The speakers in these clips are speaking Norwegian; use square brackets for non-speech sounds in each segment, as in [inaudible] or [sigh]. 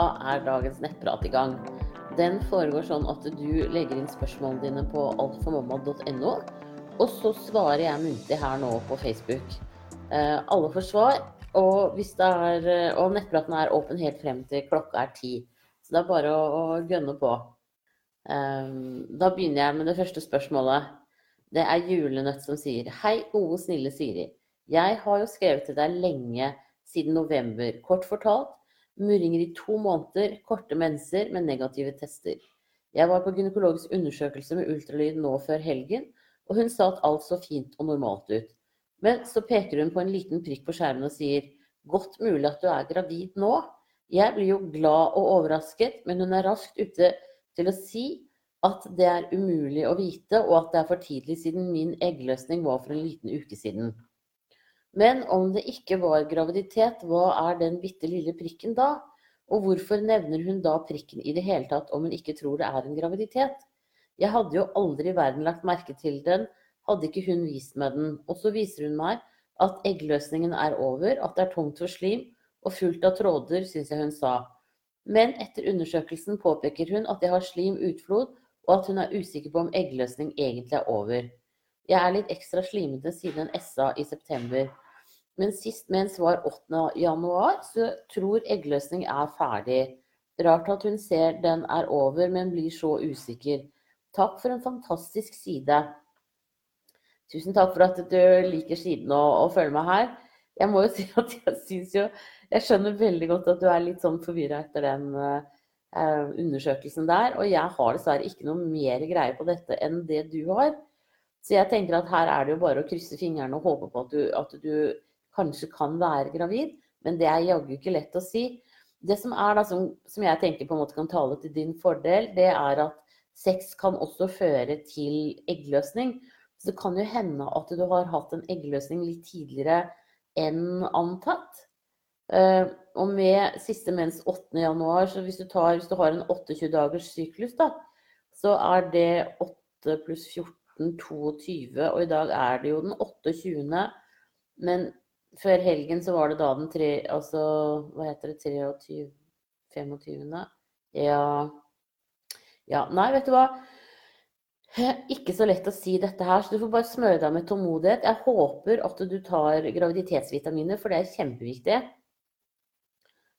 Er dagens nettprat i gang. Den foregår sånn at du legger inn spørsmålene dine på altformamma.no, og så svarer jeg muntlig her nå på Facebook. Eh, alle får svar, og, er, eh, og nettpraten er åpen helt frem til klokka er ti. Så det er bare å, å gønne på. Eh, da begynner jeg med det første spørsmålet. Det er Julenøtt som sier Hei, gode, snille Siri. Jeg har jo skrevet til deg lenge, siden november. Kort fortalt, murringer i to måneder, korte menser med negative tester. Jeg var på gynekologisk undersøkelse med ultralyd nå før helgen, og hun sa at alt så fint og normalt ut. Men så peker hun på en liten prikk på skjermen og sier godt mulig at du er gravid nå. Jeg blir jo glad og overrasket, men hun er raskt ute til å si at det er umulig å vite, og at det er for tidlig siden min eggløsning var for en liten uke siden. Men om det ikke var graviditet, hva er den bitte lille prikken da? Og hvorfor nevner hun da prikken i det hele tatt om hun ikke tror det er en graviditet? Jeg hadde jo aldri i verden lagt merke til den, hadde ikke hun vist meg den. Og så viser hun meg at eggløsningen er over, at det er tomt for slim og fullt av tråder, syns jeg hun sa. Men etter undersøkelsen påpeker hun at jeg har slim utflod, og at hun er usikker på om eggløsning egentlig er over. Jeg er litt ekstra slimete siden en SA i september. Men sist mens var 8. januar, så tror eggløsning er ferdig. Rart at hun ser den er over, men blir så usikker. Takk for en fantastisk side. Tusen takk for at du liker siden og, og følger meg her. Jeg må jo si [laughs] at jeg syns jo Jeg skjønner veldig godt at du er litt sånn forvirra etter den uh, undersøkelsen der. Og jeg har dessverre ikke noe mer greie på dette enn det du har. Så jeg tenker at her er det jo bare å krysse fingrene og håpe på at du, at du kanskje kan være gravid. Men det er jaggu ikke lett å si. Det som er da, som, som, jeg tenker på en måte kan tale til din fordel, det er at sex kan også føre til eggløsning. Så det kan jo hende at du har hatt en eggløsning litt tidligere enn antatt. Uh, og med siste mens 8. januar, så hvis du, tar, hvis du har en 28 dagers syklus, da, så er det 8 pluss 14 22, og i dag er det jo den 28. Men før helgen så var det da den tre, altså, hva heter det, 23, 25. Ja. ja. Nei, vet du hva. Ikke så lett å si dette her, så du får bare smøre deg med tålmodighet. Jeg håper at du tar graviditetsvitaminer, for det er kjempeviktig.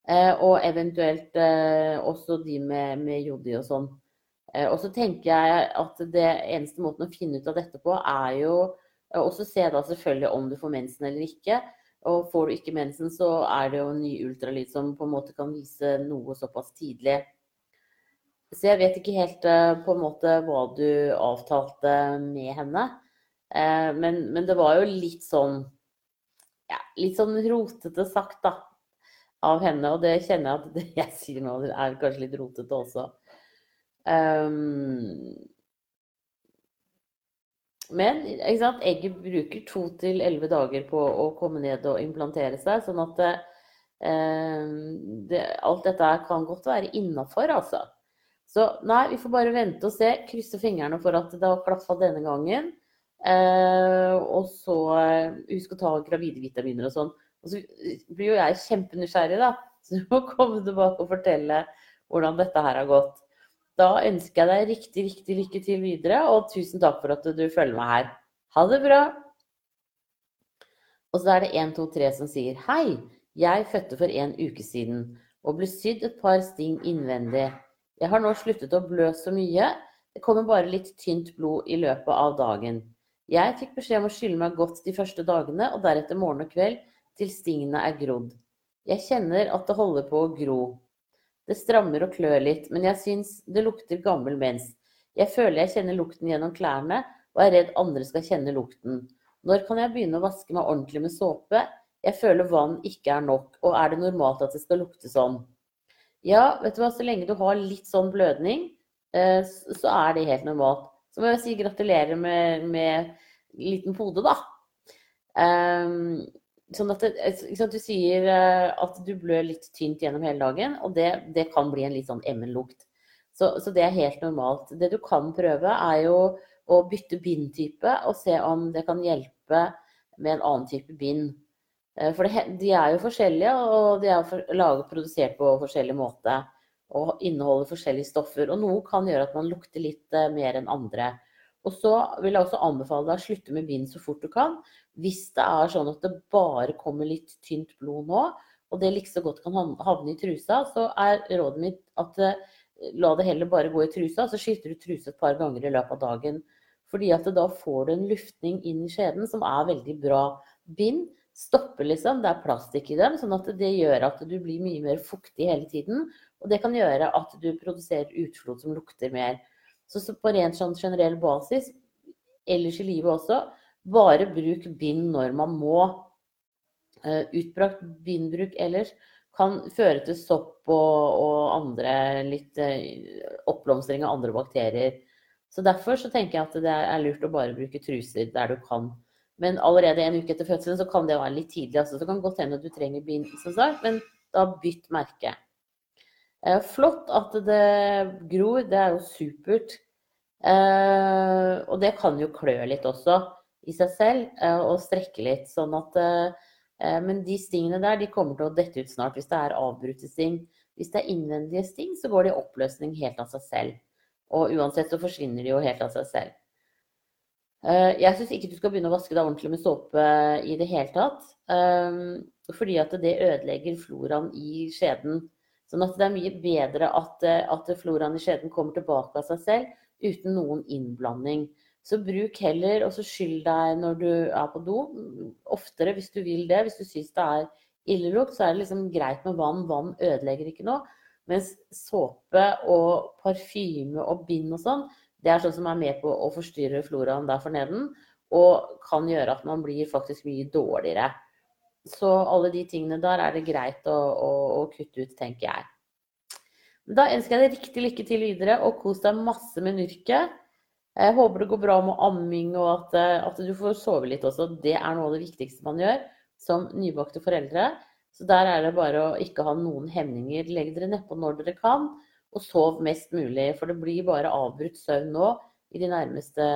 Eh, og eventuelt eh, også de med, med jodi og sånn. Eh, og så tenker jeg at det eneste måten å finne ut av dette på, er jo også se da selvfølgelig om du får mensen eller ikke. Og får du ikke mensen, så er det jo en ny ultralyd som på en måte kan vise noe såpass tidlig. Så jeg vet ikke helt eh, på en måte hva du avtalte med henne. Eh, men, men det var jo litt sånn ja, litt sånn rotete sagt, da. Av henne. Og det kjenner jeg at det [laughs] jeg sier nå, er kanskje litt rotete også. Um, men egget bruker to til elleve dager på å komme ned og implantere seg. Sånn at um, det, alt dette kan godt være innafor, altså. Så nei, vi får bare vente og se. Krysse fingrene for at det har klaffa denne gangen. Eh, og så uh, husk å ta gravide vitaminer og sånn. Og så blir jo jeg kjempenysgjerrig, da. [laughs] Så du må komme tilbake og fortelle hvordan dette her har gått. Da ønsker jeg deg riktig, riktig lykke til videre, og tusen takk for at du følger meg her. Ha det bra! Og så er det 1, 2, 3 som sier Hei, jeg fødte for en uke siden og ble sydd et par sting innvendig. Jeg har nå sluttet å blø så mye. Det kommer bare litt tynt blod i løpet av dagen. Jeg fikk beskjed om å skylle meg godt de første dagene, og deretter morgen og kveld til stingene er grodd. Jeg kjenner at det holder på å gro. Det strammer og klør litt, men jeg syns det lukter gammel mens. Jeg føler jeg kjenner lukten gjennom klærne, og er redd andre skal kjenne lukten. Når kan jeg begynne å vaske meg ordentlig med såpe? Jeg føler vann ikke er nok, og er det normalt at det skal lukte sånn? Ja, vet du hva, så lenge du har litt sånn blødning, eh, så er det helt normalt. Så må jeg si gratulerer med, med liten pode, da. Um, Sånn at det, Du sier eh, at du blør litt tynt gjennom hele dagen, og det, det kan bli en litt sånn emmenlukt. Så, så, det er helt normalt. Det du kan prøve, er jo å bytte bindtype og se om det kan hjelpe med en annen type bind. Eh, for det, de er jo forskjellige, og de er laget, produsert på forskjellig måte. og inneholder forskjellige stoffer. Og noe kan gjøre at man lukter litt eh, mer enn andre. Og så vil jeg også anbefale deg å slutte med bind så fort du kan. Hvis det er sånn at det bare kommer litt tynt blod nå, og det like så godt kan havne i trusa, så er rådet mitt at eh, la det heller bare gå i trusa, så skifter du truse et par ganger i løpet av dagen. Fordi at da får du en luftning inn i skjeden som er veldig bra. Bind stopper liksom, det er plastikk i dem, sånn at det gjør at du blir mye mer fuktig hele tiden. Og det kan gjøre at du produserer utflod som lukter mer. Så, på rent sånn generell basis, ellers i livet også, bare bruk bind når man må. Uh, utbrakt bindbruk ellers kan føre til sopp og, og andre litt uh, oppblomstring av andre bakterier. Så derfor så tenker jeg at det er lurt å bare bruke truser der du kan. Men allerede en uke etter fødselen så kan det være litt tidlig. Altså, så kan godt hende at du trenger bind, som sagt, men da bytt merke. Eh, flott at det gror, det er jo supert. Eh, og det kan jo klø litt også i seg selv, eh, og strekke litt. Sånn at Men de stingene der, de kommer til å dette ut snart hvis det er avbrutte sting. Hvis det er innvendige sting, så går det i oppløsning helt av seg selv. Og uansett så forsvinner de jo helt av seg selv. Jeg syns ikke du skal begynne å vaske deg ordentlig med såpe i det hele tatt. Fordi at det ødelegger floraen i skjeden. Sånn at det er mye bedre at, eh, at floraen i skjeden kommer tilbake av seg selv uten noen innblanding. Så bruk heller, og så skyld deg når du er på do. Oftere hvis du vil det. Hvis du syns det er illelukt, så er det liksom greit med vann. Vann ødelegger ikke noe. Mens såpe og parfyme og bind og sånn, det er sånn som er med på å forstyrre floraen der for neden. Og kan gjøre at man blir faktisk mye dårligere. Så alle de tingene der er det greit å, å, å kutte ut, tenker jeg. Da ønsker jeg deg riktig lykke til videre, og kos deg masse med nyrket. Jeg håper det går bra med amming, og at, at, du får sove litt også. Det er noe av det viktigste man gjør som nybakte foreldre. Så der er det bare å ikke ha noen hemninger. Legg dere nedpå når dere kan, og sov mest mulig. For det blir bare avbrutt søvn nå i de nærmeste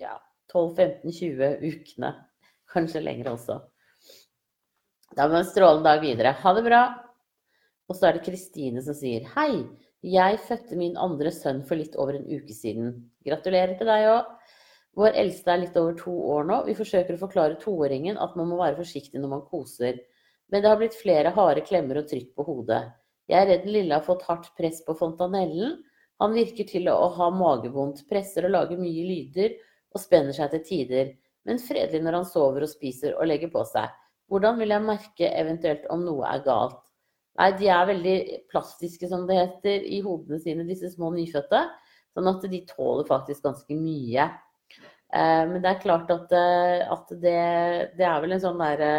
ja, 12-15-20 ukene. Kanskje lenger også. Da må vi ha en strålende dag videre. Ha det bra. Og så er det Kristine som sier hei. Jeg fødte min andre sønn for litt over en uke siden. Gratulerer til deg òg. Vår eldste er litt over to år nå. Vi forsøker å forklare toåringen at man må være forsiktig når man koser. Men det har blitt flere harde klemmer og trykk på hodet. Jeg er redd lille har fått hardt press på fontanellen. Han virker til å ha magevondt, presser og lager mye lyder og spenner seg til tider, men fredelig når han sover og spiser og legger på seg. Hvordan vil jeg merke eventuelt om noe er galt? Nei, de er veldig plastiske, som det heter, i hodene sine, disse små nyfødte. Sånn at de tåler faktisk ganske mye. Eh, men det er klart at, eh, at det, det, er vel en sånn derre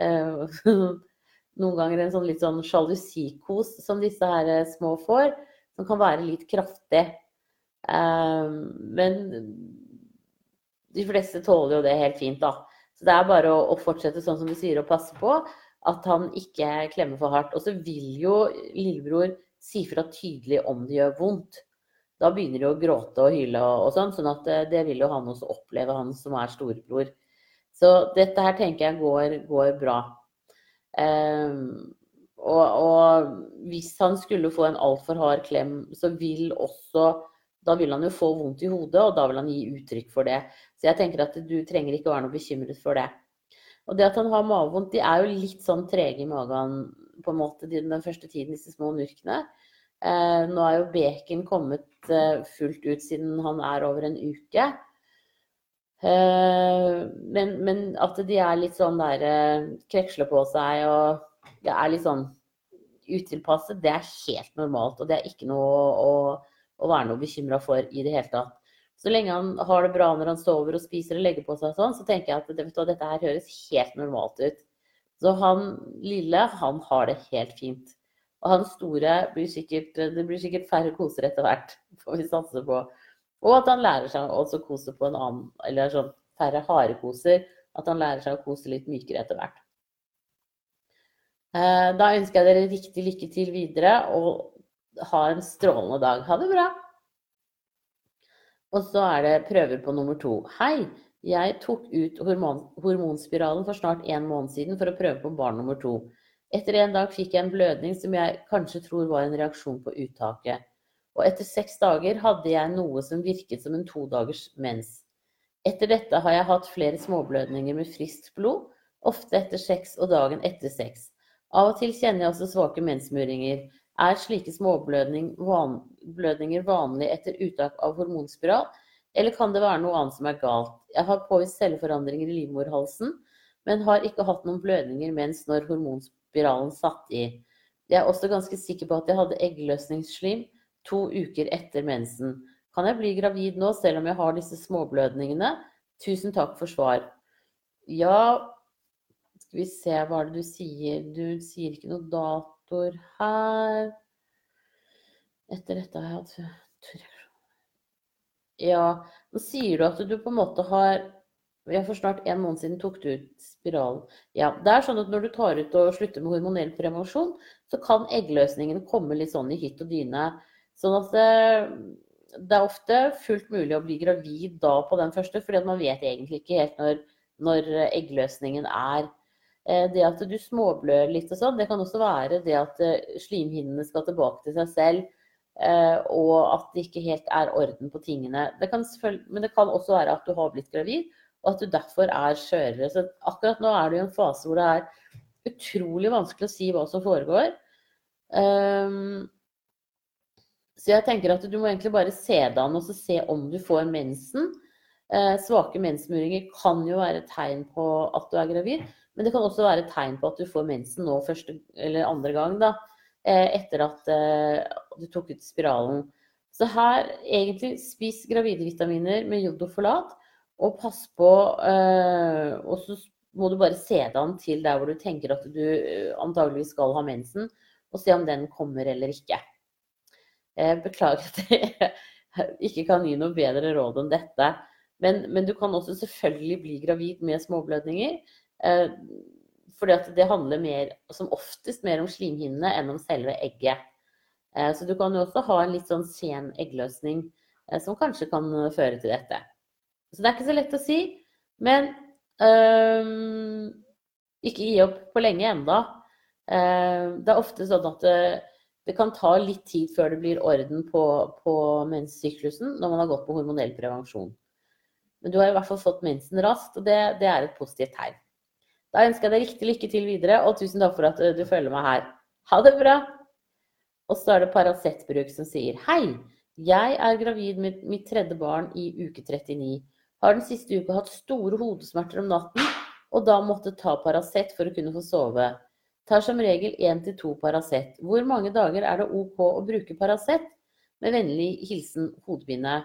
eh, [laughs] Noen ganger en sånn litt sånn sjalusikos som disse her små får, som kan være litt kraftig. Men de fleste tåler jo det helt fint, da. Det er bare å, å fortsette sånn som du sier, og passe på at han ikke klemmer for hardt. Og så vil jo lillebror si fra tydelig om det gjør vondt. Da begynner de å gråte og hyle og, og sånn, sånn at det, det, vil jo han også oppleve, han som er storebror. Så dette her tenker jeg går, går bra. Um, og, og, hvis han skulle få en altfor hard klem, så vil også da vil han jo få vondt i hodet, og da vil han gi uttrykk for det. Så jeg tenker at du trenger ikke være noe bekymret for det. Og det at han har magevondt, de er jo litt sånn trege i magen på en måte den første tiden, disse små nurkene. Eh, nå er jo bacon kommet eh, fullt ut siden han er over en uke. Eh, men, men, at de er litt sånn der kreksler på seg og det er litt sånn utilpasset, det er helt normalt. Og det er ikke noe å, å være noe bekymra for i det hele tatt. Så lenge han har det bra når han sover og spiser og legger på seg sånn, så tenker jeg at det, dette her høres helt normalt ut. Så han lille, han har det helt fint. Og han store blir sikkert Det blir sikkert færre koser etter hvert, [laughs] får vi satse på. Og at han lærer seg å kose på en annen Eller sånn færre harekoser. At han lærer seg å kose litt mykere etter hvert. Eh, da ønsker jeg dere riktig lykke til videre. og ha en strålende dag. Ha det bra! Og så er det prøver på nummer to. Hei! Jeg tok ut hormon hormonspiralen for snart en måned siden for å prøve på barn nummer to. Etter en dag fikk jeg en blødning som jeg kanskje tror var en reaksjon på uttaket. Og etter seks dager hadde jeg noe som virket som en todagers mens. Etter dette har jeg hatt flere småblødninger med friskt blod, ofte etter seks og dagen etter seks. Av og til kjenner jeg også svake mensmuringer. Er slike småblødninger vanlig etter uttak av hormonspiral, eller kan det være noe annet som er galt? Jeg har påvist celleforandringer i livmorhalsen, men har ikke hatt noen blødninger mens når hormonspiralen satt i. Jeg er også ganske sikker på at jeg hadde eggløsningsslim to uker etter mensen. Kan jeg bli gravid nå selv om jeg har disse småblødningene? Tusen takk for svar. Ja, skal vi se hva det du sier. Du sier ikke noe datoer her. Etter dette har jeg hatt Ja, nå sier du at du på en måte har ja, For snart en måned siden tok du ut spiralen. Ja, det er sånn at Når du tar ut og slutter med hormonell prevensjon, så kan eggløsningen komme litt sånn i hytt og dyne. Sånn at det, det, er ofte fullt mulig å bli gravid da på den første, fordi man vet egentlig ikke helt når, når eggløsningen er. Eh, det at du småblør litt og sånn, det kan også være det at eh, slimhinnene skal tilbake til seg selv. Eh, og at det ikke helt er orden på tingene. Det men det kan også være at du har blitt gravid, og at du derfor er skjørere. Så akkurat nå er du i en fase hvor det er utrolig vanskelig å si hva som foregår. Um, så jeg tenker at du må egentlig bare se det an og se om du får mensen. Svake mensmuringer kan jo være tegn på at du er gravid, men det kan også være et tegn på at du får mensen nå første eller andre gang. da. Eh, etter at eh, du tok ut spiralen. Så her egentlig spis gravide vitaminer med jodofolat, og pass på eh, Og så må du bare se deg an til der hvor du tenker at du antageligvis skal ha mensen, og se om den kommer eller ikke. Beklager at jeg [laughs] ikke kan gi noe bedre råd enn dette. Men, men, du kan også selvfølgelig bli gravid med småblødninger. Fordi at det handler mer, som oftest mer om slimhinnene enn om selve egget. Eh, så du kan jo også ha en litt sånn sen eggløsning eh, som kanskje kan føre til dette. Så det er ikke så lett å si. Men øh, ikke gi opp på lenge enda. Det er ofte sånn at det, det, kan ta litt tid før det blir orden på, på menssyklusen når man har gått på hormonell prevensjon. Men du har i hvert fall fått mensen raskt, og det, det er et positivt tegn. Da ønsker jeg deg riktig lykke til videre, og tusen takk for at du følger meg her. Ha det bra! Og så er det Paracet-bruk som sier Hei, jeg er gravid med mitt tredje barn i uke 39. Har den siste uka hatt store hodesmerter om natten, og da måtte ta Paracet for å kunne få sove. Tar som regel én til to Paracet. Hvor mange dager er det OK å bruke Paracet? Med vennlig hilsen hodepine.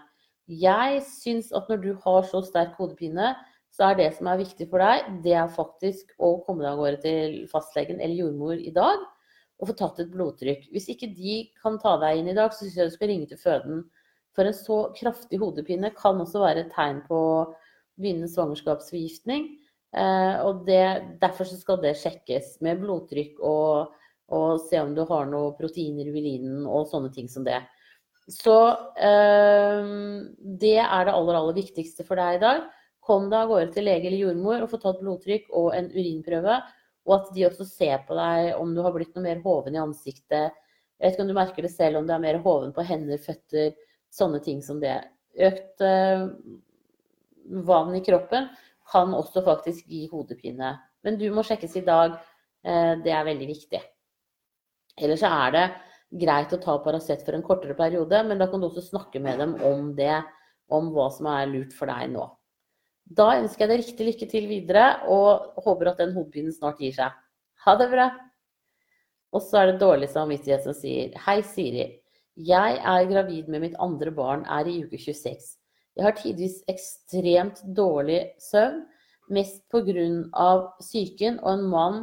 Jeg syns at når du har så sterk hodepine, så er det som er viktig for deg, det er faktisk å komme deg av gårde til fastlegen eller jordmor i dag og få tatt et blodtrykk. Hvis ikke de kan ta deg inn i dag, så syns jeg du skal ringe til føden. For en så kraftig hodepine kan også være et tegn på begynnende svangerskapsforgiftning. Eh, og det, derfor skal det sjekkes med blodtrykk og, og, se om du har noe proteiner i urinen og sånne ting som det. Så øh, det er det aller, aller viktigste for deg i dag. Kom deg av gårde til lege eller jordmor og få tatt blodtrykk og en urinprøve. Og at de også ser på deg om du har blitt noe mer hoven i ansiktet. Jeg vet ikke om du merker det selv, om det er mer hoven på hender, føtter, sånne ting som det. Økt øh, vann i kroppen kan også faktisk gi hodepine. Men du må sjekkes i dag. Eh, det er veldig viktig. Ellers er det greit å ta Paracet for en kortere periode, men da kan du også snakke med dem om det, om hva som er lurt for deg nå. Da ønsker jeg deg riktig lykke til videre, og håper at den hodepinen snart gir seg. Ha det bra! Og så er det dårlig samvittighet som sier Hei, Siri. Jeg er gravid med mitt andre barn, er i uke 26. Jeg har tidvis ekstremt dårlig søvn, mest pga. psyken og en mann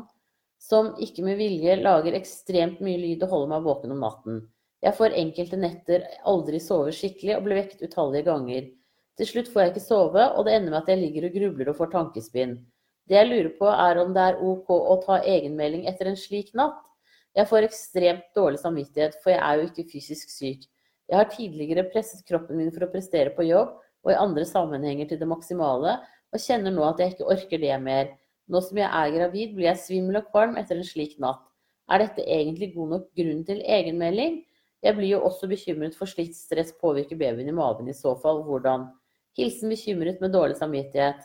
som ikke med vilje lager ekstremt mye lyd og holder meg våken om natten. Jeg får enkelte netter aldri sove skikkelig og blir vekket utallige ganger. Til slutt får jeg ikke sove, og det ender med at jeg ligger og grubler og får tankespinn. Det jeg lurer på, er om det er OK å ta egenmelding etter en slik natt. Jeg får ekstremt dårlig samvittighet, for jeg er jo ikke fysisk syk. Jeg har tidligere presset kroppen min for å prestere på jobb og i andre sammenhenger til det maksimale, og kjenner nå at jeg ikke orker det mer. Nå som jeg er gravid, blir jeg svimmel og kvalm etter en slik natt. Er dette egentlig god nok grunn til egenmelding? Jeg blir jo også bekymret for slikt stress påvirker babyen i magen i så fall. Hvordan? Hilsen bekymret med dårlig samvittighet.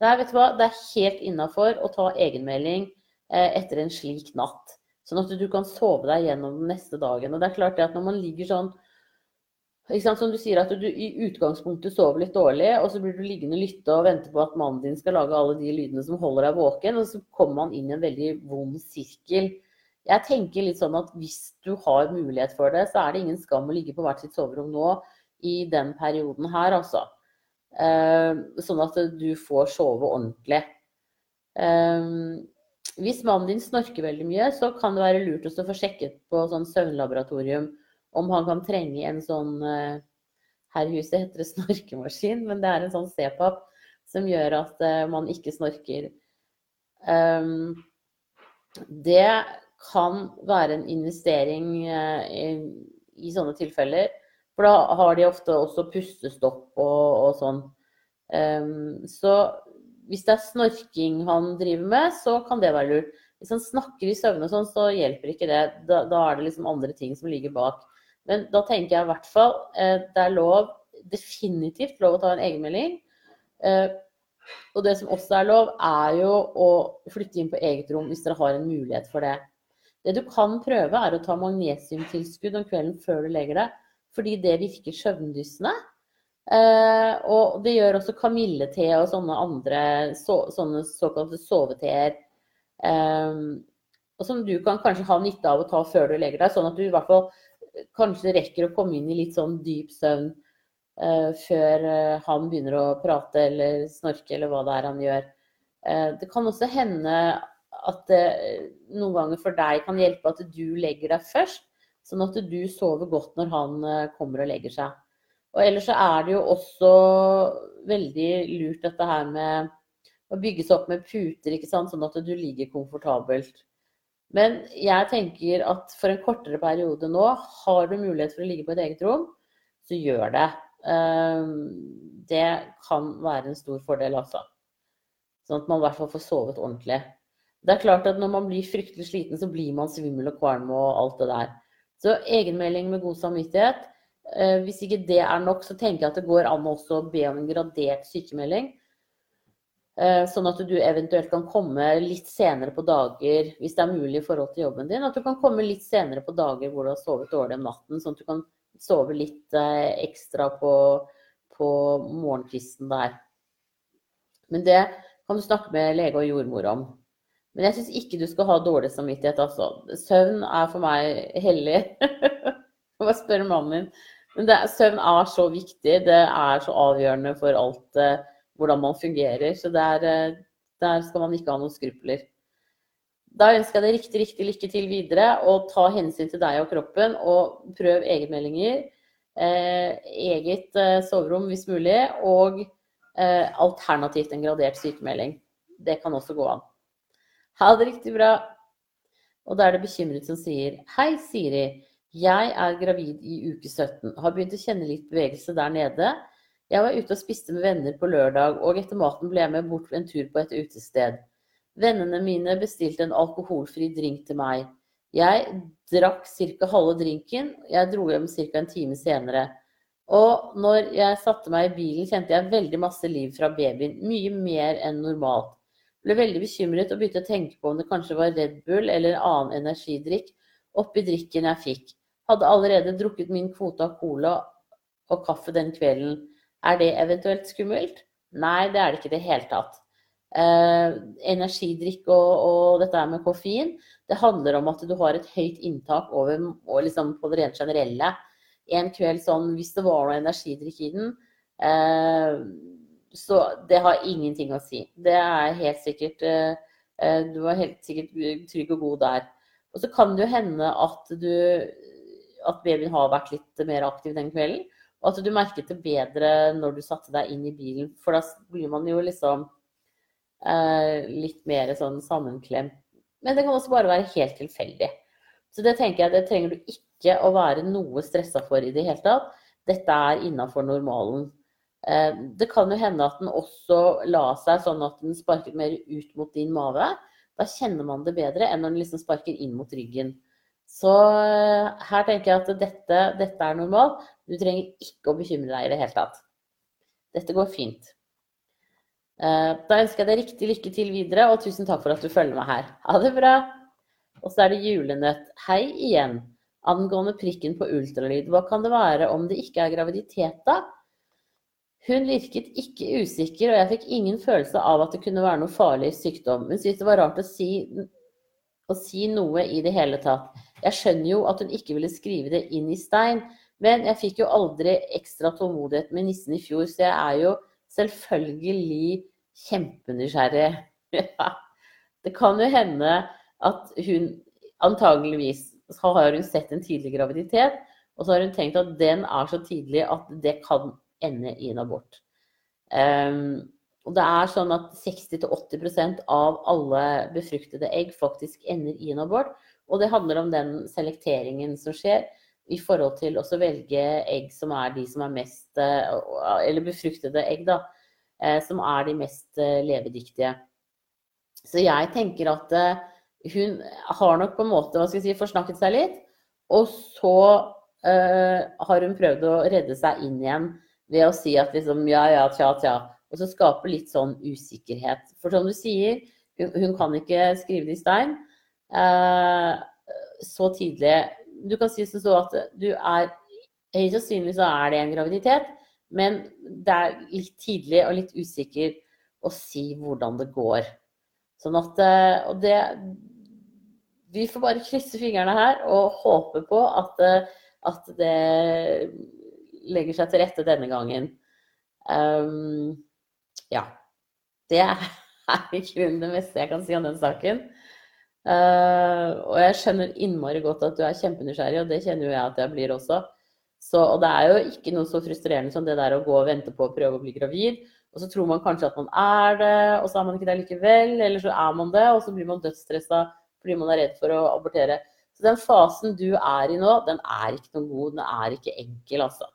Nei, vet du hva? Det er helt innafor å ta egenmelding eh, etter en slik natt. Sånn at du kan sove deg gjennom den neste dagen. Og det er klart det at når man ligger sånn Som du sier, at du i utgangspunktet sover litt dårlig, og så blir du liggende og lytte og vente på at mannen din skal lage alle de lydene som holder deg våken, og så kommer man inn i en veldig vond sirkel. Jeg tenker litt sånn at hvis du har mulighet for det, så er det ingen skam å ligge på hvert sitt soverom nå i den perioden her, altså. Uh, sånn at du får sove ordentlig. Uh, hvis mannen din snorker veldig mye, så kan det være lurt å få sjekket på sånn søvnlaboratorium om han kan trenge en sånn uh, Her i huset heter det snorkemaskin, men det er en sånn C-pap som gjør at man ikke snorker. Det kan være en investering i, sånne tilfeller. For da har de ofte også pustestopp og, og sånn. Um, så hvis det er snorking han driver med, så kan det være lurt. Hvis han snakker i søvne og sånn, så hjelper ikke det. Da, da, er det liksom andre ting som ligger bak. Men da tenker jeg i hvert fall eh, det er lov, definitivt lov å ta en egenmelding. Eh, og det som også er lov, er jo å flytte inn på eget rom hvis dere har en mulighet for det. Det du kan prøve, er å ta magnesiumtilskudd om kvelden før du legger deg, fordi det virker søvndyssende. Eh, og det gjør også kamillete og sånne andre så, sånne såkalte soveteer. Eh, og som du kan kanskje ha nytte av å ta før du legger deg, sånn at du i hvert fall kanskje rekker å komme inn i litt sånn dyp søvn eh, før uh, han begynner å prate eller snorke eller hva det er han gjør. det kan også hende at det noen ganger for deg kan hjelpe at du legger deg først, sånn at du sover godt når han kommer og legger seg. Og ellers så er det jo også veldig lurt dette her med å bygge seg opp med puter, ikke sant? sånn at du ligger komfortabelt. Men jeg tenker at for en kortere periode nå, har du mulighet for å ligge på et eget rom, så gjør det. Ehm, det kan være en stor fordel, altså. Sånn at man i hvert fall får sovet ordentlig. Det er klart at når man blir fryktelig sliten, så blir man svimmel og kvalm og alt det der. Så egenmelding med god samvittighet Eh, hvis ikke det er nok, så tenker jeg at det går an å be om en gradert sykemelding. Eh, sånn at du eventuelt kan komme litt senere på dager, hvis det er mulig i forhold til jobben din. At du kan komme litt senere på dager hvor du har sovet dårlig om natten, sånn at du kan sove litt eh, ekstra på, på morgenkvisten der. Men det kan du snakke med lege og jordmor om. Men jeg syns ikke du skal ha dårlig samvittighet, altså. Søvn er for meg hellig. [laughs] Hva spør mannen min? Men det, søvn er så viktig. Det er så avgjørende for alt eh, hvordan man fungerer. Så der, eh, der, skal man ikke ha noen skrupler. Da ønsker jeg deg riktig, riktig lykke til videre. Og ta hensyn til deg og kroppen. Og prøv egenmeldinger. Eh, eget eh, soverom hvis mulig. Og eh, alternativt en gradert sykemelding. Det kan også gå an. Ha det riktig bra. Og da er det bekymret som sier Hei, Siri. Jeg er gravid i uke 17. Har begynt å kjenne litt bevegelse der nede. Jeg var ute og spiste med venner på lørdag, og etter maten ble jeg med bort en tur på et utested. Vennene mine bestilte en alkoholfri drink til meg. Jeg drakk ca. halve drinken. Jeg dro hjem ca. en time senere. Og når jeg satte meg i bilen, kjente jeg veldig masse liv fra babyen. Mye mer enn normalt. Ble veldig bekymret og begynte å tenke på om det kanskje var Red Bull eller annen energidrikk oppi drikken jeg fikk. Hadde allerede drukket min kvote av cola og kaffe den kvelden. Er det eventuelt skummelt? Nei, det er det ikke i det hele tatt. Eh, energidrikk og, og, dette med koffein, det handler om at du har et høyt inntak over, liksom på det rent generelle. En kveld sånn, hvis det var noe energidrikk i den, eh, så det har ingenting å si. Det er helt sikkert eh, eh Du er helt sikkert trygg og god der. Og så kan det jo hende at du at babyen har vært litt mer aktiv den kvelden. Og at du merket det bedre når du satte deg inn i bilen. For da blir man jo liksom eh, litt mer sånn sammenklemt. Men det kan også bare være helt tilfeldig. Så det tenker jeg, det trenger du ikke å være noe stressa for i det hele tatt. Dette er innafor normalen. Eh, det kan jo hende at den også la seg sånn at den sparket mer ut mot din mage. Da kjenner man det bedre enn når den liksom sparker inn mot ryggen. Så eh, her tenker jeg at dette, dette er normalt. Du trenger ikke å bekymre deg i det hele tatt. Dette går fint. Eh, da ønsker jeg deg riktig lykke til videre, og tusen takk for at du følger meg her. Ha det bra! Og så er det julenøtt. Hei igjen. Angående prikken på ultralyd, hva kan det være om det ikke er graviditet, da? Hun virket ikke usikker, og jeg fikk ingen følelse av at det kunne være noe farlig sykdom. Hun syntes det var rart å si, å si noe i det hele tatt. Jeg skjønner jo at hun ikke ville skrive det inn i stein, men jeg fikk jo aldri ekstra tålmodighet med nissen i fjor, så jeg er jo selvfølgelig kjempenysgjerrig. [laughs] Det kan jo hende at hun antageligvis har hun sett en tidlig graviditet, og så har hun tenkt at den er så tidlig at det kan ende i en abort. Um, og det er sånn at 60-80% av alle befruktede egg faktisk ender i en abort. Og det handler om den selekteringen som skjer i forhold til å velge egg som er de som er mest eh, Eller befruktede egg, da. Eh, som er de mest eh, levedyktige. Så jeg tenker at hun har nok på en måte hva skal jeg si, forsnakket seg litt. Og så uh, har hun prøvd å redde seg inn igjen ved å si at liksom ja, ja, tja, tja. Og så skape litt sånn usikkerhet. For som du sier, hun, hun kan ikke skrive det i stein uh, så tidlig. Du kan si sånn at du er Høyst sannsynlig så er det en graviditet, men det er litt tidlig og litt usikker å si hvordan det går. Sånn at eh, Og det Vi får bare krysse fingrene her og håpe på at, eh, at det legger seg til rette denne gangen. Um, ja. Det er [laughs] i grunnen det meste jeg kan si om den saken. Uh, og jeg skjønner innmari godt at du er kjempenysgjerrig, og det kjenner jo jeg at jeg blir også. Så, og det er jo ikke noe så frustrerende som det der å gå og vente på å prøve å bli gravid. Og så tror man kanskje at man er det, og så er man ikke det likevel. Eller så er man det, og så blir man dødsstressa fordi man er redd for å abortere. Så den fasen du er i nå, den er ikke noe god. Den er ikke enkel, altså.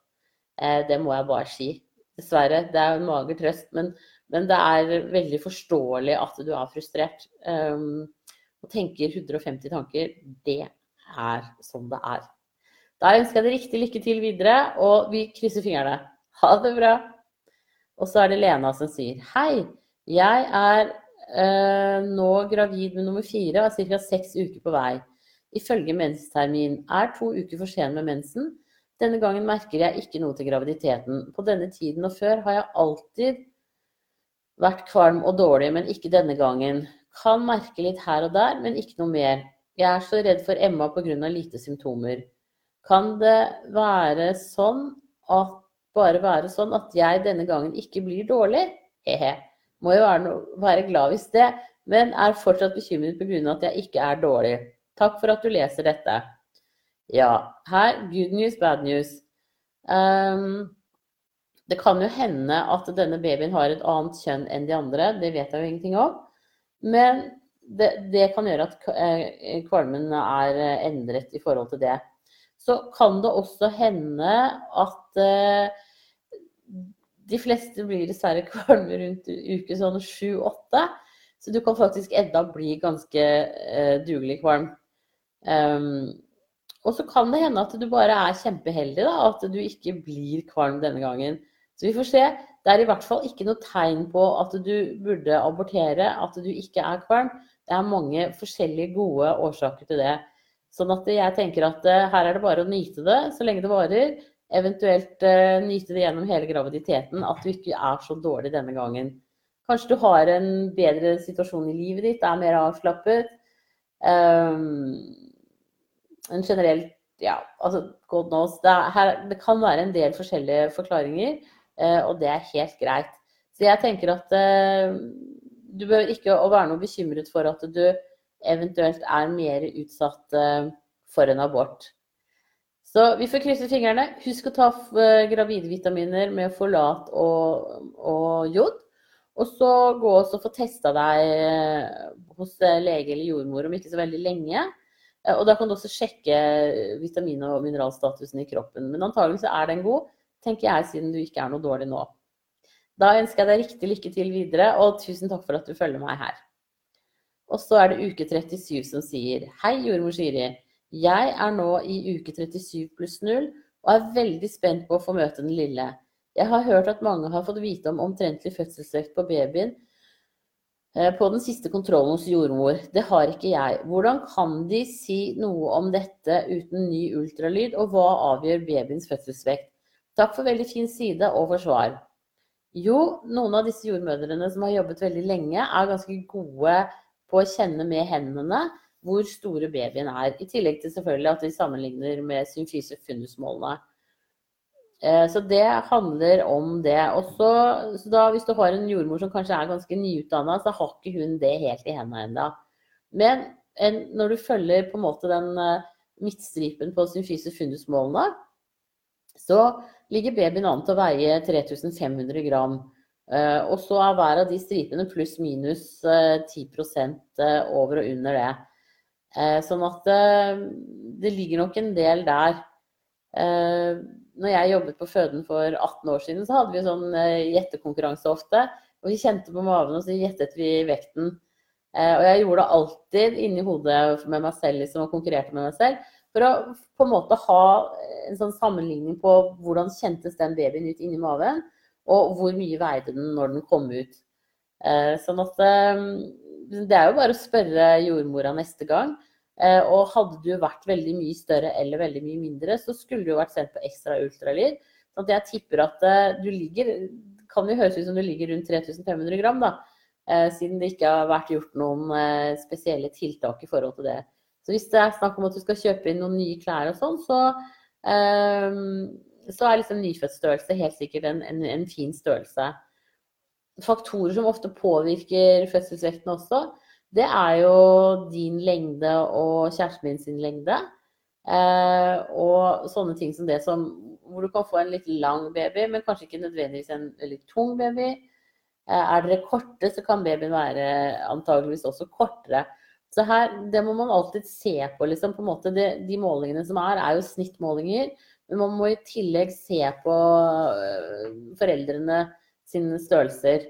Eh, det må jeg bare si. Dessverre. Det er en mager trøst, men, men, det er veldig forståelig at du er frustrert. Um, og tenker 150 tanker, det er sånn det er. Da ønsker jeg deg riktig lykke til videre, og vi krysser fingrene. Ha det bra. Og så er det Lena som sier Hei, jeg er eh, nå gravid med nummer fire og er ca. seks uker på vei. Ifølge menstermin er to uker for sen med mensen. Denne gangen merker jeg ikke noe til graviditeten. På denne tiden og før har jeg alltid vært kvalm og dårlig, men ikke denne gangen. Kan merke litt her og der, men ikke noe mer. Jeg er så redd for Emma pga. lite symptomer. Kan det være sånn at bare være sånn at jeg denne gangen ikke blir dårlig. He-he. Må jo være, no være glad hvis det, men er fortsatt bekymret pga. at jeg ikke er dårlig. Takk for at du leser dette. Ja, her good news, bad news. Um, det kan jo hende at denne babyen har et annet kjønn enn de andre, det vet jeg jo ingenting om. Men det, det kan gjøre at eh, kvalmen er eh, endret i forhold til det. Så kan det også hende at uh, de fleste blir dessverre kvalme rundt uke sånn sju-åtte. Så du kan faktisk enda bli ganske uh, dugelig kvalm. Um, og så kan det hende at du bare er kjempeheldig, da, at du ikke blir kvalm denne gangen. Så vi får se. Det er i hvert fall ikke noe tegn på at du burde abortere, at du ikke er kvalm. Det er mange forskjellige gode årsaker til det. Sånn at jeg tenker at eh, her er det bare å nyte det så lenge det varer. Eventuelt uh, nyte det gjennom hele graviditeten, at du ikke er så dårlig denne gangen. Kanskje du har en bedre situasjon i livet ditt, er mer avslappet. Um, en generelt Ja, altså God knows. Det, her, det, kan være en del forskjellige forklaringer, eh, og det er helt greit. Så jeg tenker at eh, du bør ikke være noe bekymret for at du eventuelt er mer utsatt for en abort. Så vi får krysse fingrene. Husk å ta gravide vitaminer med folat og, og jod. Og så gå og få testa deg eh, hos eh, lege eller jordmor om ikke så veldig lenge. Og da kan du også sjekke vitamin- og mineralstatusen i kroppen. Men antagelig så er den god, tenker jeg, siden du ikke er noe dårlig nå. Da ønsker jeg deg riktig lykke til videre, og tusen takk for at du følger meg her. Og så er det uke 37 som sier Hei, jordmor Siri. Jeg er nå i uke 37 pluss 0 og er veldig spent på å få møte den lille. Jeg har hørt at mange har fått vite om omtrentlig fødselsvekt på babyen eh, på den siste kontrollen hos jordmor. Det har ikke jeg. Hvordan kan de si noe om dette uten ny ultralyd, og hva avgjør babyens fødselsvekt? Takk for veldig fin side og for svar. Jo, noen av disse jordmødrene som har jobbet veldig lenge, er ganske gode på å kjenne med hendene hvor store babyen er. I tillegg til selvfølgelig at de sammenligner med symfyse fundusmålene. Eh, så det handler om det. Også, så da, hvis du har en jordmor som kanskje er ganske nyutdanna, så har ikke hun det helt i hendene ennå. Men en, når du følger på en måte den uh, midtstripen på symfyse fundusmålene, så ligger babyen an til å veie 3500 gram. Uh, og så er hver av de stripene pluss minus uh, 10 over og under det. sånn at det ligger nok en del der når jeg jobbet på føden for 18 år siden, så hadde vi sånn eh, gjettekonkurranse ofte. Og vi kjente på maven, og så gjettet vi vekten. Eh, og jeg gjorde det alltid inni hodet med meg selv, liksom, og konkurrerte med meg selv. For å på en måte ha en sånn sammenligning på hvordan kjentes den babyen ut inni maven, og hvor mye veide den når den kom ut. Eh, sånn at det er jo bare å spørre jordmora neste gang. Eh, og hadde du vært veldig mye større eller veldig mye mindre, så skulle du vært sendt på ekstra ultralyd. Så jeg tipper at eh, du ligger Kan jo høres ut som du ligger rundt 3500 gram, da. Eh, siden det ikke har vært gjort noen spesielle tiltak i forhold til det. Så hvis det er snakk om at du skal kjøpe inn noen nye klær og sånn, så, så er liksom nyfødtstørrelse helt sikkert en, en, en fin størrelse. Faktorer som ofte påvirker fødselsvekten også, det er jo din lengde og kjæresten min sin lengde. Eh, og sånne ting som det som hvor du kan få en litt lang baby, men kanskje ikke nødvendigvis en veldig tung baby. Eh, er dere korte, så kan babyen være antageligvis også kortere. Så her, det må man alltid se på. liksom, på en måte. Det, de målingene som er, er jo snittmålinger. Men man må i tillegg se på øh, foreldrene sine størrelser.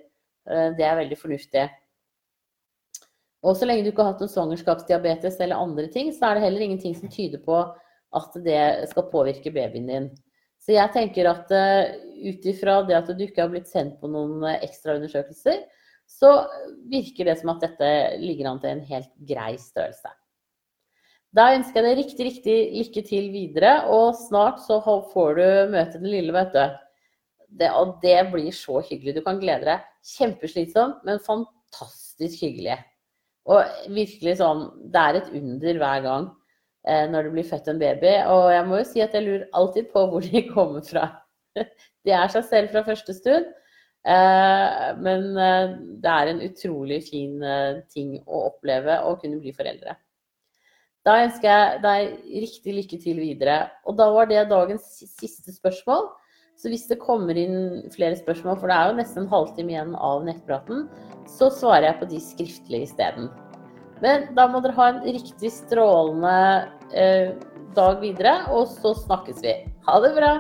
Eh, det er veldig fornuftig. Og så lenge du ikke har hatt noen svangerskapsdiabetes eller andre ting, så er det heller ingenting som tyder på at det skal påvirke babyen din. Så jeg tenker at uh, ut ifra det at du ikke har blitt sendt på noen uh, ekstraundersøkelser, så virker det som at dette ligger an til en helt grei størrelse. Da ønsker jeg deg riktig, riktig lykke til videre, og snart så får du møte den lille, vet du. Det, og det blir så hyggelig. Du kan glede deg. Kjempeslitsomt, men fantastisk hyggelig. Og virkelig sånn Det er et under hver gang eh, når det blir født en baby. Og jeg må jo si at jeg lurer alltid på hvor de kommer fra. [laughs] De er seg selv fra første stund. Eh, men eh, det er en utrolig fin eh, ting å oppleve å kunne bli foreldre. Da ønsker jeg deg riktig lykke til videre. Og da var det dagens siste spørsmål. Så hvis det kommer inn flere spørsmål, for det er jo nesten en halvtime igjen av nettpraten, så svarer jeg på de skriftlige isteden. Men da må dere ha en riktig strålende eh, dag videre, og så snakkes vi. Ha det bra!